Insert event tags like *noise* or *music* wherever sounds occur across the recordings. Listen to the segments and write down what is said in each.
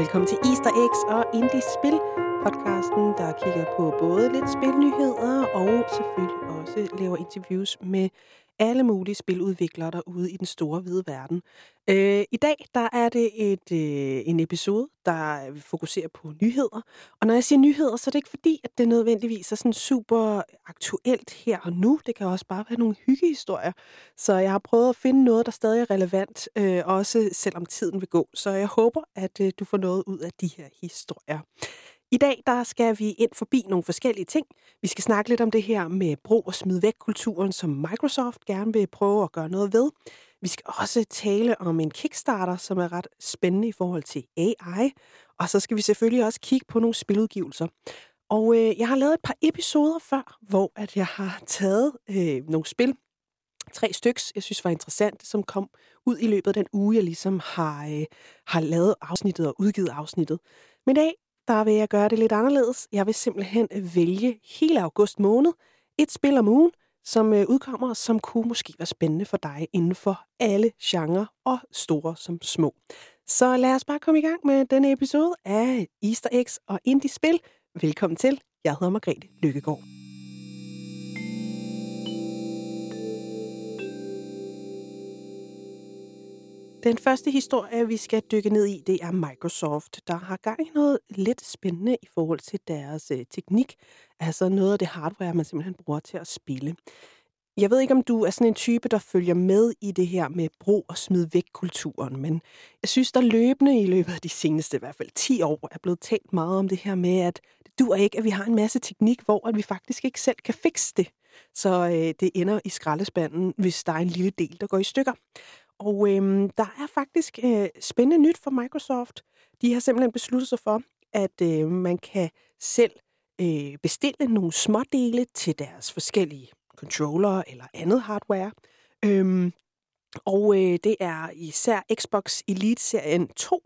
Velkommen til Easter Eggs og Indie Spil, podcasten, der kigger på både lidt spilnyheder og selvfølgelig også laver interviews med alle mulige spiludviklere derude i den store hvide verden. Øh, I dag der er det et, øh, en episode, der øh, fokuserer på nyheder. Og når jeg siger nyheder, så er det ikke fordi, at det nødvendigvis er sådan super aktuelt her og nu. Det kan også bare være nogle hyggehistorier. Så jeg har prøvet at finde noget, der stadig er relevant, øh, også selvom tiden vil gå. Så jeg håber, at øh, du får noget ud af de her historier. I dag der skal vi ind forbi nogle forskellige ting. Vi skal snakke lidt om det her med brug og smid væk kulturen, som Microsoft gerne vil prøve at gøre noget ved. Vi skal også tale om en Kickstarter, som er ret spændende i forhold til AI. Og så skal vi selvfølgelig også kigge på nogle spiludgivelser. Og øh, jeg har lavet et par episoder før, hvor at jeg har taget øh, nogle spil, tre styks, jeg synes var interessant, som kom ud i løbet af den uge, jeg ligesom har, øh, har lavet afsnittet og udgivet afsnittet. Men i dag, der vil jeg gøre det lidt anderledes. Jeg vil simpelthen øh, vælge hele august måned et spil om ugen, som øh, udkommer, som kunne måske være spændende for dig inden for alle genrer, og store som små. Så lad os bare komme i gang med denne episode af Easter Eggs og Indie Spil. Velkommen til. Jeg hedder Margrethe Lykkegaard. Den første historie, vi skal dykke ned i, det er Microsoft, der har gang i noget lidt spændende i forhold til deres øh, teknik. Altså noget af det hardware, man simpelthen bruger til at spille. Jeg ved ikke, om du er sådan en type, der følger med i det her med brug og smid væk kulturen, men jeg synes, der løbende i løbet af de seneste i hvert fald 10 år er blevet talt meget om det her med, at det dur ikke, at vi har en masse teknik, hvor at vi faktisk ikke selv kan fikse det. Så øh, det ender i skraldespanden, hvis der er en lille del, der går i stykker. Og øhm, der er faktisk øh, spændende nyt for Microsoft. De har simpelthen besluttet sig for, at øh, man kan selv øh, bestille nogle smådele til deres forskellige controller eller andet hardware. Øhm, og øh, det er især Xbox Elite-serien 2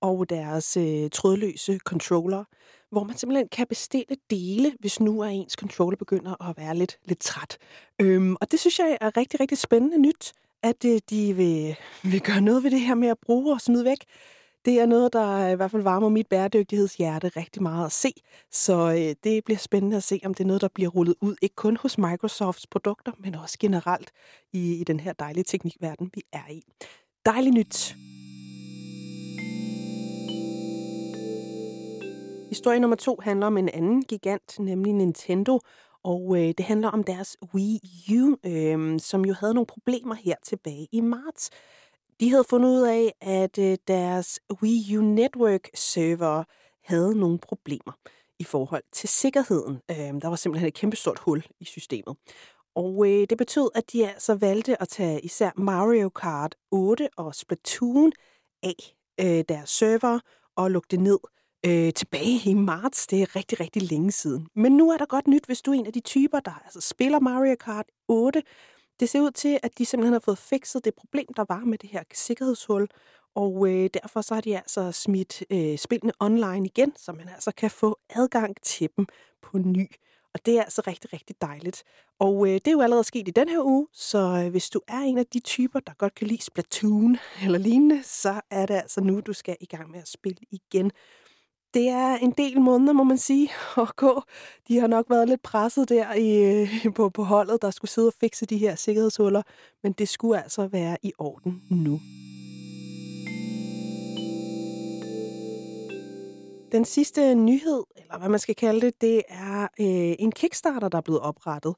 og deres øh, trådløse controller, hvor man simpelthen kan bestille dele, hvis nu er ens controller begynder at være lidt, lidt træt. Øhm, og det synes jeg er rigtig, rigtig spændende nyt at øh, de vil, vil gøre noget ved det her med at bruge og smide væk. Det er noget, der øh, i hvert fald varmer mit bæredygtighedshjerte rigtig meget at se. Så øh, det bliver spændende at se, om det er noget, der bliver rullet ud, ikke kun hos Microsofts produkter, men også generelt i, i den her dejlige teknikverden, vi er i. Dejligt nyt. Historie nummer to handler om en anden gigant, nemlig Nintendo, og øh, det handler om deres Wii U, øh, som jo havde nogle problemer her tilbage i marts. De havde fundet ud af, at øh, deres Wii U Network server havde nogle problemer i forhold til sikkerheden. Øh, der var simpelthen et kæmpestort hul i systemet. Og øh, det betød, at de altså valgte at tage især Mario Kart 8 og Splatoon af øh, deres server og lukke det ned øh, tilbage i marts. Det er rigtig, rigtig længe siden. Men nu er der godt nyt, hvis du er en af de typer, der altså spiller Mario Kart 8. Det ser ud til, at de simpelthen har fået fikset det problem, der var med det her sikkerhedshul. Og øh, derfor så har de altså smidt øh, spillene online igen, så man altså kan få adgang til dem på ny. Og det er altså rigtig, rigtig dejligt. Og øh, det er jo allerede sket i den her uge, så øh, hvis du er en af de typer, der godt kan lide Splatoon eller lignende, så er det altså nu, du skal i gang med at spille igen det er en del måneder, må man sige, at gå. De har nok været lidt presset der i, øh, på, på holdet, der skulle sidde og fikse de her sikkerhedshuller, men det skulle altså være i orden nu. Den sidste nyhed, eller hvad man skal kalde det, det er øh, en Kickstarter, der er blevet oprettet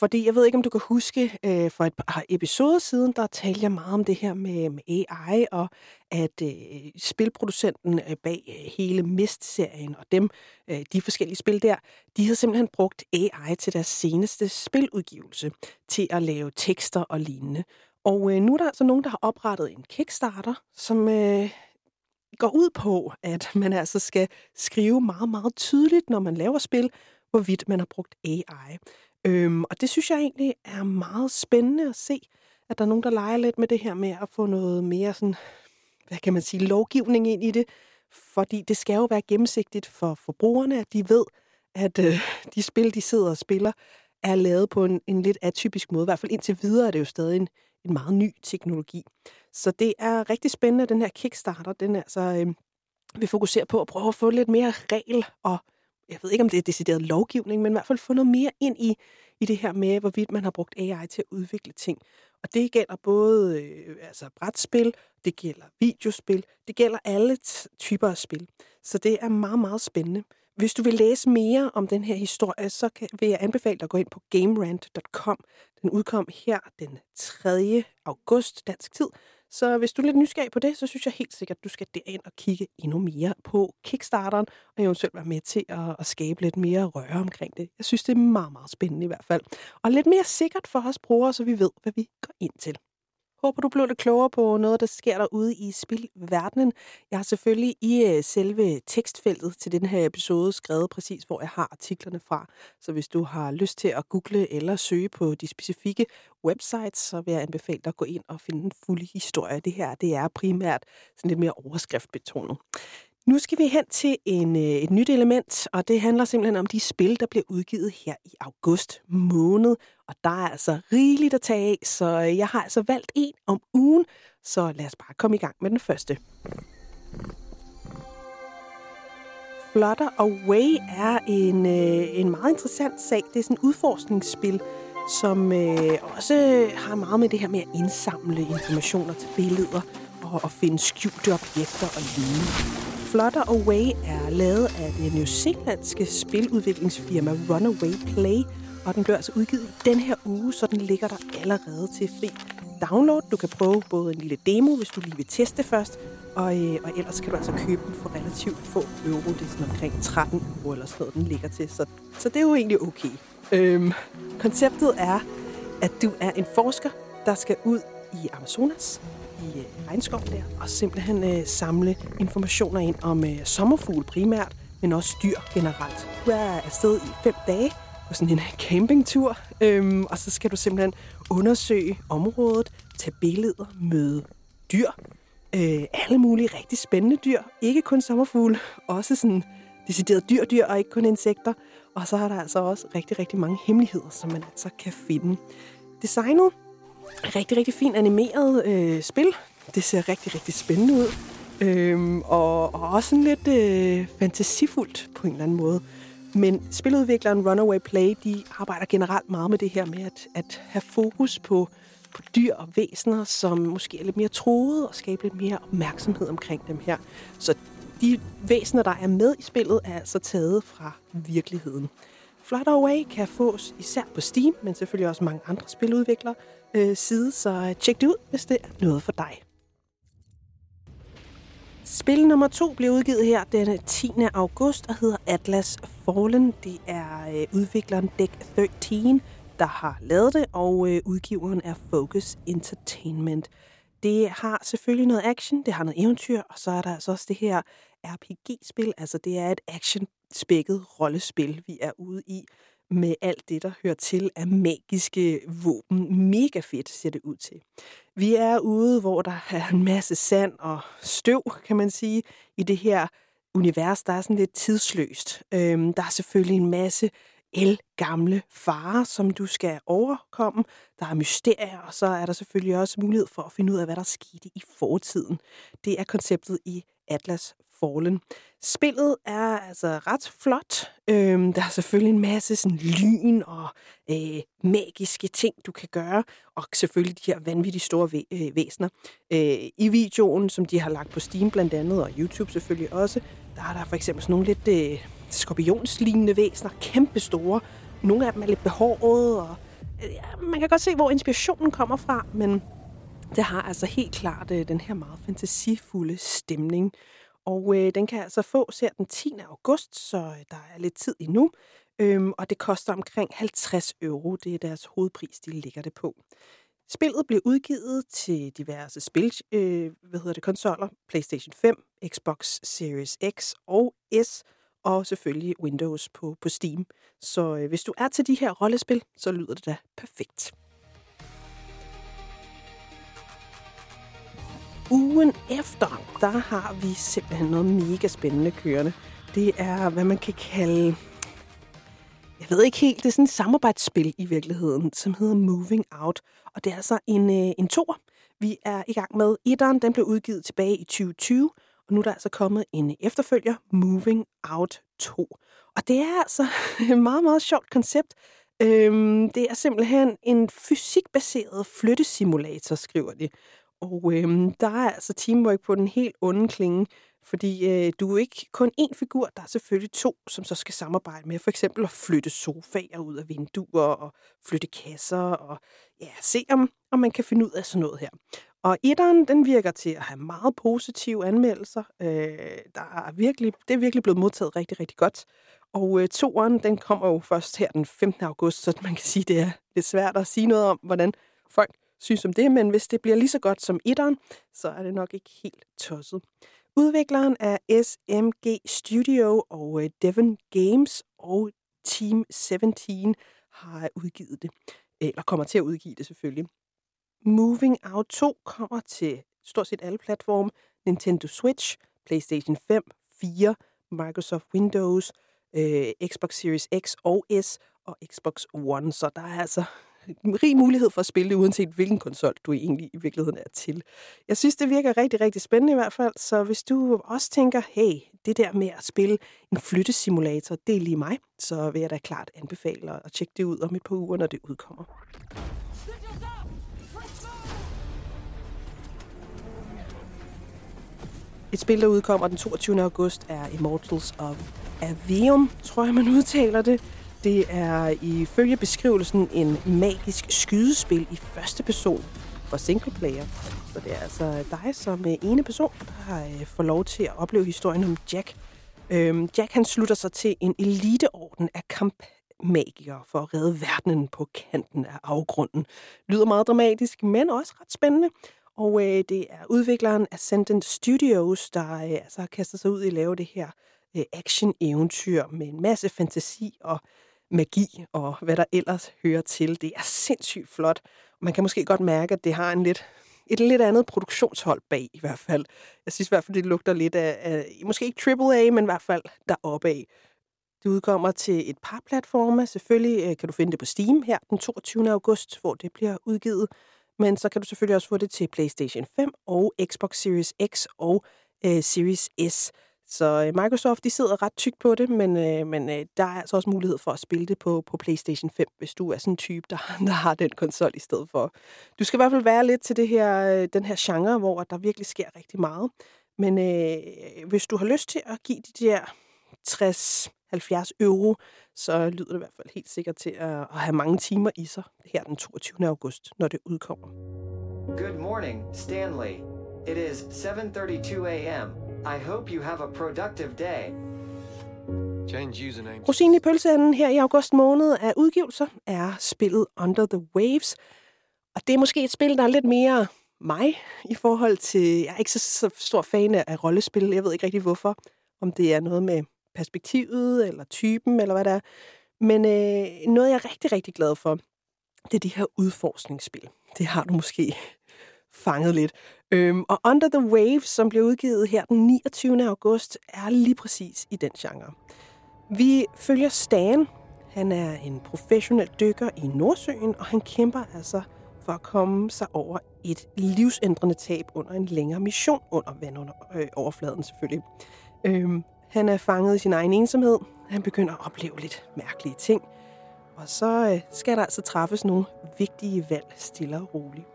fordi jeg ved ikke, om du kan huske, øh, for et par episoder siden, der talte jeg meget om det her med, med AI, og at øh, spilproducenten øh, bag øh, hele Mist-serien og dem, øh, de forskellige spil der, de havde simpelthen brugt AI til deres seneste spiludgivelse, til at lave tekster og lignende. Og øh, nu er der altså nogen, der har oprettet en Kickstarter, som øh, går ud på, at *laughs* man altså skal skrive meget, meget tydeligt, når man laver spil, hvorvidt man har brugt AI. Øhm, og det synes jeg egentlig er meget spændende at se, at der er nogen, der leger lidt med det her med at få noget mere sådan, hvad kan man sige, lovgivning ind i det. Fordi det skal jo være gennemsigtigt for forbrugerne, at de ved, at øh, de spil, de sidder og spiller, er lavet på en, en lidt atypisk måde. I hvert fald indtil videre er det jo stadig en, en meget ny teknologi. Så det er rigtig spændende, at den her Kickstarter, den er altså øh, vil fokusere på at prøve at få lidt mere regel og jeg ved ikke, om det er decideret lovgivning, men i hvert fald få noget mere ind i, i det her med, hvorvidt man har brugt AI til at udvikle ting. Og det gælder både øh, altså brætspil, det gælder videospil, det gælder alle typer af spil. Så det er meget, meget spændende. Hvis du vil læse mere om den her historie, så kan, vil jeg anbefale dig at gå ind på gamerant.com. Den udkom her den 3. august dansk tid, så hvis du er lidt nysgerrig på det, så synes jeg helt sikkert, at du skal derind og kigge endnu mere på Kickstarteren, og eventuelt være med til at, at skabe lidt mere røre omkring det. Jeg synes, det er meget, meget spændende i hvert fald. Og lidt mere sikkert for os brugere, så vi ved, hvad vi går ind til. Håber, du blev lidt klogere på noget, der sker derude i spilverdenen. Jeg har selvfølgelig i øh, selve tekstfeltet til den her episode skrevet præcis, hvor jeg har artiklerne fra. Så hvis du har lyst til at google eller søge på de specifikke websites, så vil jeg anbefale dig at gå ind og finde den fulde historie. Det her det er primært sådan lidt mere overskriftbetonet. Nu skal vi hen til en, øh, et nyt element, og det handler simpelthen om de spil, der bliver udgivet her i august måned. Og der er altså rigeligt at tage af, så øh, jeg har altså valgt en om ugen. Så lad os bare komme i gang med den første. Flutter Away er en, øh, en meget interessant sag. Det er sådan et udforskningsspil, som øh, også har meget med det her med at indsamle informationer til billeder og, og finde skjulte objekter og lignende. Flutter Away er lavet af det New Zealandske spiludviklingsfirma Runaway Play, og den blev altså udgivet i den her uge, så den ligger der allerede til fri download. Du kan prøve både en lille demo, hvis du lige vil teste først, og, øh, og ellers kan du altså købe den for relativt få euro. Det er sådan omkring 13 euro eller sådan noget, den ligger til, så, så det er jo egentlig okay. Øhm, konceptet er, at du er en forsker, der skal ud i Amazonas i øh, regnskoven der, og simpelthen øh, samle informationer ind om øh, sommerfugle primært, men også dyr generelt. Du er afsted i fem dage på sådan en *laughs* campingtur, øhm, og så skal du simpelthen undersøge området, tage billeder, møde dyr, øh, alle mulige rigtig spændende dyr, ikke kun sommerfugle, *laughs* også sådan decideret dyr, dyr og ikke kun insekter. Og så er der altså også rigtig, rigtig mange hemmeligheder, som man altså kan finde. Designet rigtig, rigtig fint animeret øh, spil. Det ser rigtig, rigtig spændende ud. Øhm, og, og også sådan lidt øh, fantasifuldt på en eller anden måde. Men spiludvikleren Runaway Play, de arbejder generelt meget med det her med at, at have fokus på, på dyr og væsener, som måske er lidt mere troede, og skabe lidt mere opmærksomhed omkring dem her. Så de væsener, der er med i spillet, er altså taget fra virkeligheden. Flutter Away kan fås især på Steam, men selvfølgelig også mange andre spiludviklere øh, side, så tjek det ud, hvis det er noget for dig. Spil nummer to blev udgivet her den øh, 10. august og hedder Atlas Fallen. Det er øh, udvikleren Deck 13, der har lavet det, og øh, udgiveren er Focus Entertainment. Det har selvfølgelig noget action, det har noget eventyr, og så er der altså også det her RPG-spil. Altså det er et action-spækket rollespil, vi er ude i med alt det, der hører til af magiske våben. Mega fedt ser det ud til. Vi er ude, hvor der er en masse sand og støv, kan man sige, i det her univers, der er sådan lidt tidsløst. Øhm, der er selvfølgelig en masse el gamle farer, som du skal overkomme. Der er mysterier, og så er der selvfølgelig også mulighed for at finde ud af, hvad der skete i fortiden. Det er konceptet i Atlas Fallen. Spillet er altså ret flot. Øhm, der er selvfølgelig en masse sådan, lyn og øh, magiske ting, du kan gøre. Og selvfølgelig de her vanvittigt store væ- øh, væsener. Øh, I videoen, som de har lagt på Steam blandt andet, og YouTube selvfølgelig også, der er der for eksempel sådan nogle lidt øh, skorpionslignende væsener, kæmpe store. Nogle af dem er lidt behårede, og øh, man kan godt se, hvor inspirationen kommer fra, men det har altså helt klart øh, den her meget fantasifulde stemning. Og øh, den kan altså fås her den 10. august, så øh, der er lidt tid endnu. Øhm, og det koster omkring 50 euro. Det er deres hovedpris, de ligger det på. Spillet blev udgivet til diverse spil, øh, hvad hedder det, konsoller, PlayStation 5, Xbox Series X og S, og selvfølgelig Windows på, på Steam. Så øh, hvis du er til de her rollespil, så lyder det da perfekt. Ugen efter, der har vi simpelthen noget mega spændende kørende. Det er, hvad man kan kalde... Jeg ved ikke helt, det er sådan et samarbejdsspil i virkeligheden, som hedder Moving Out. Og det er altså en, øh, en tor. Vi er i gang med etteren, den blev udgivet tilbage i 2020, Og nu er der altså kommet en efterfølger, Moving Out 2. Og det er altså *laughs* et meget, meget sjovt koncept. Øhm, det er simpelthen en fysikbaseret flyttesimulator, skriver de. Og øhm, der er altså teamwork på den helt onde klinge, fordi øh, du er ikke kun én figur, der er selvfølgelig to, som så skal samarbejde med for eksempel at flytte sofaer ud af vinduer og flytte kasser og ja, se om, om man kan finde ud af sådan noget her. Og etteren, den virker til at have meget positive anmeldelser. Øh, der er virkelig, det er virkelig blevet modtaget rigtig, rigtig godt. Og øh, toeren, den kommer jo først her den 15. august, så man kan sige, det er lidt svært at sige noget om, hvordan folk synes om det, men hvis det bliver lige så godt som etteren, så er det nok ikke helt tosset. Udvikleren er SMG Studio og øh, Devon Games og Team 17 har udgivet det. Eller kommer til at udgive det selvfølgelig. Moving Out 2 kommer til stort set alle platforme. Nintendo Switch, PlayStation 5, 4, Microsoft Windows, øh, Xbox Series X og S og Xbox One. Så der er altså rig mulighed for at spille det, uanset hvilken konsol du egentlig i virkeligheden er til. Jeg synes, det virker rigtig, rigtig spændende i hvert fald, så hvis du også tænker, hey, det der med at spille en flyttesimulator, det er lige mig, så vil jeg da klart anbefale at tjekke det ud om et par uger, når det udkommer. Et spil, der udkommer den 22. august, er Immortals of Aveum, tror jeg, man udtaler det. Det er ifølge beskrivelsen en magisk skydespil i første person for single player. Så det er altså dig som øh, ene person, der øh, får lov til at opleve historien om Jack. Øhm, Jack han slutter sig til en eliteorden af kampmagikere for at redde verdenen på kanten af afgrunden. Lyder meget dramatisk, men også ret spændende. Og øh, det er udvikleren Ascendant Studios, der øh, altså har kastet sig ud i at lave det her øh, action-eventyr med en masse fantasi og magi og hvad der ellers hører til. Det er sindssygt flot. Man kan måske godt mærke, at det har en lidt, et lidt andet produktionshold bag i hvert fald. Jeg synes i hvert fald, det lugter lidt af, af måske ikke AAA, men i hvert fald deroppe af. Det udkommer til et par platforme. Selvfølgelig øh, kan du finde det på Steam her den 22. august, hvor det bliver udgivet. Men så kan du selvfølgelig også få det til PlayStation 5 og Xbox Series X og øh, Series S. Så øh, Microsoft de sidder ret tykt på det, men, øh, men øh, der er altså også mulighed for at spille det på, på PlayStation 5, hvis du er sådan en type, der, *laughs* der har den konsol i stedet for. Du skal i hvert fald være lidt til det her, øh, den her genre, hvor der virkelig sker rigtig meget. Men øh, hvis du har lyst til at give de der 60-70 euro, så lyder det i hvert fald helt sikkert til at, at have mange timer i sig her den 22. august, når det udkommer. Good morning, Stanley. It is 7:32 a.m. I hope you have a productive day. Rosinen i pølseenden her i august måned af udgivelser er spillet Under the Waves. Og det er måske et spil, der er lidt mere mig i forhold til... Jeg er ikke så, så stor fan af rollespil. Jeg ved ikke rigtig hvorfor. Om det er noget med perspektivet, eller typen, eller hvad det er. Men øh, noget, jeg er rigtig, rigtig glad for, det er de her udforskningsspil. Det har du måske *laughs* fanget lidt. Øhm, og Under the Waves, som blev udgivet her den 29. august, er lige præcis i den genre. Vi følger Stan. Han er en professionel dykker i Nordsøen, og han kæmper altså for at komme sig over et livsændrende tab under en længere mission under vandoverfladen øh, selvfølgelig. Øhm, han er fanget i sin egen ensomhed. Han begynder at opleve lidt mærkelige ting. Og så øh, skal der altså træffes nogle vigtige valg stille og roligt.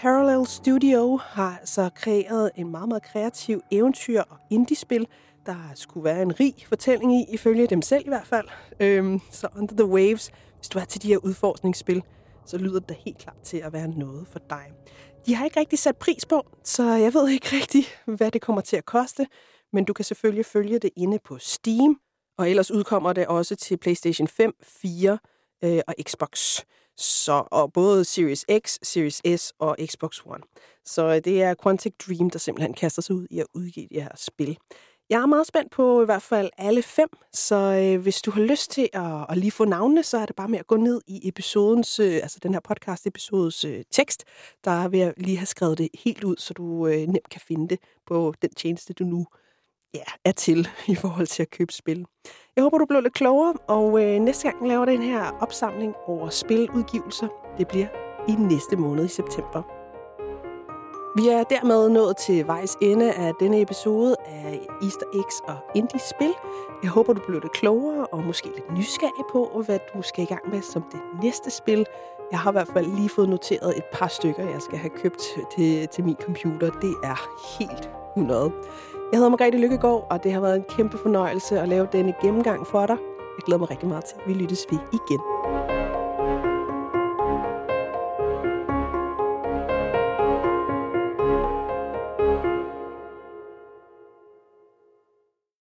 Parallel Studio har så kreeret en meget, meget kreativ eventyr- og indiespil, der skulle være en rig fortælling i, ifølge dem selv i hvert fald. Øhm, så Under the Waves, hvis du er til de her udforskningsspil, så lyder det da helt klart til at være noget for dig. De har ikke rigtig sat pris på, så jeg ved ikke rigtig, hvad det kommer til at koste, men du kan selvfølgelig følge det inde på Steam, og ellers udkommer det også til PlayStation 5, 4 øh, og Xbox. Så, og både Series X, Series S og Xbox One. Så øh, det er Quantic Dream, der simpelthen kaster sig ud i at udgive det her spil. Jeg er meget spændt på i hvert fald alle fem, så øh, hvis du har lyst til at, at lige få navnene, så er det bare med at gå ned i episodens, øh, altså den her podcast-episodes øh, tekst. Der vil jeg lige have skrevet det helt ud, så du øh, nemt kan finde det på den tjeneste, du nu ja, er til i forhold til at købe spil. Jeg håber, du blev lidt klogere, og øh, næste gang laver den her opsamling over spiludgivelser. Det bliver i næste måned i september. Vi er dermed nået til vejs ende af denne episode af Easter Eggs og Indie-spil. Jeg håber, du blev lidt klogere og måske lidt nysgerrig på, hvad du skal i gang med som det næste spil. Jeg har i hvert fald lige fået noteret et par stykker, jeg skal have købt til, til min computer. Det er helt 100. Jeg hedder Margrethe Lykkegaard, og det har været en kæmpe fornøjelse at lave denne gennemgang for dig. Jeg glæder mig rigtig meget til, at vi lyttes ved igen.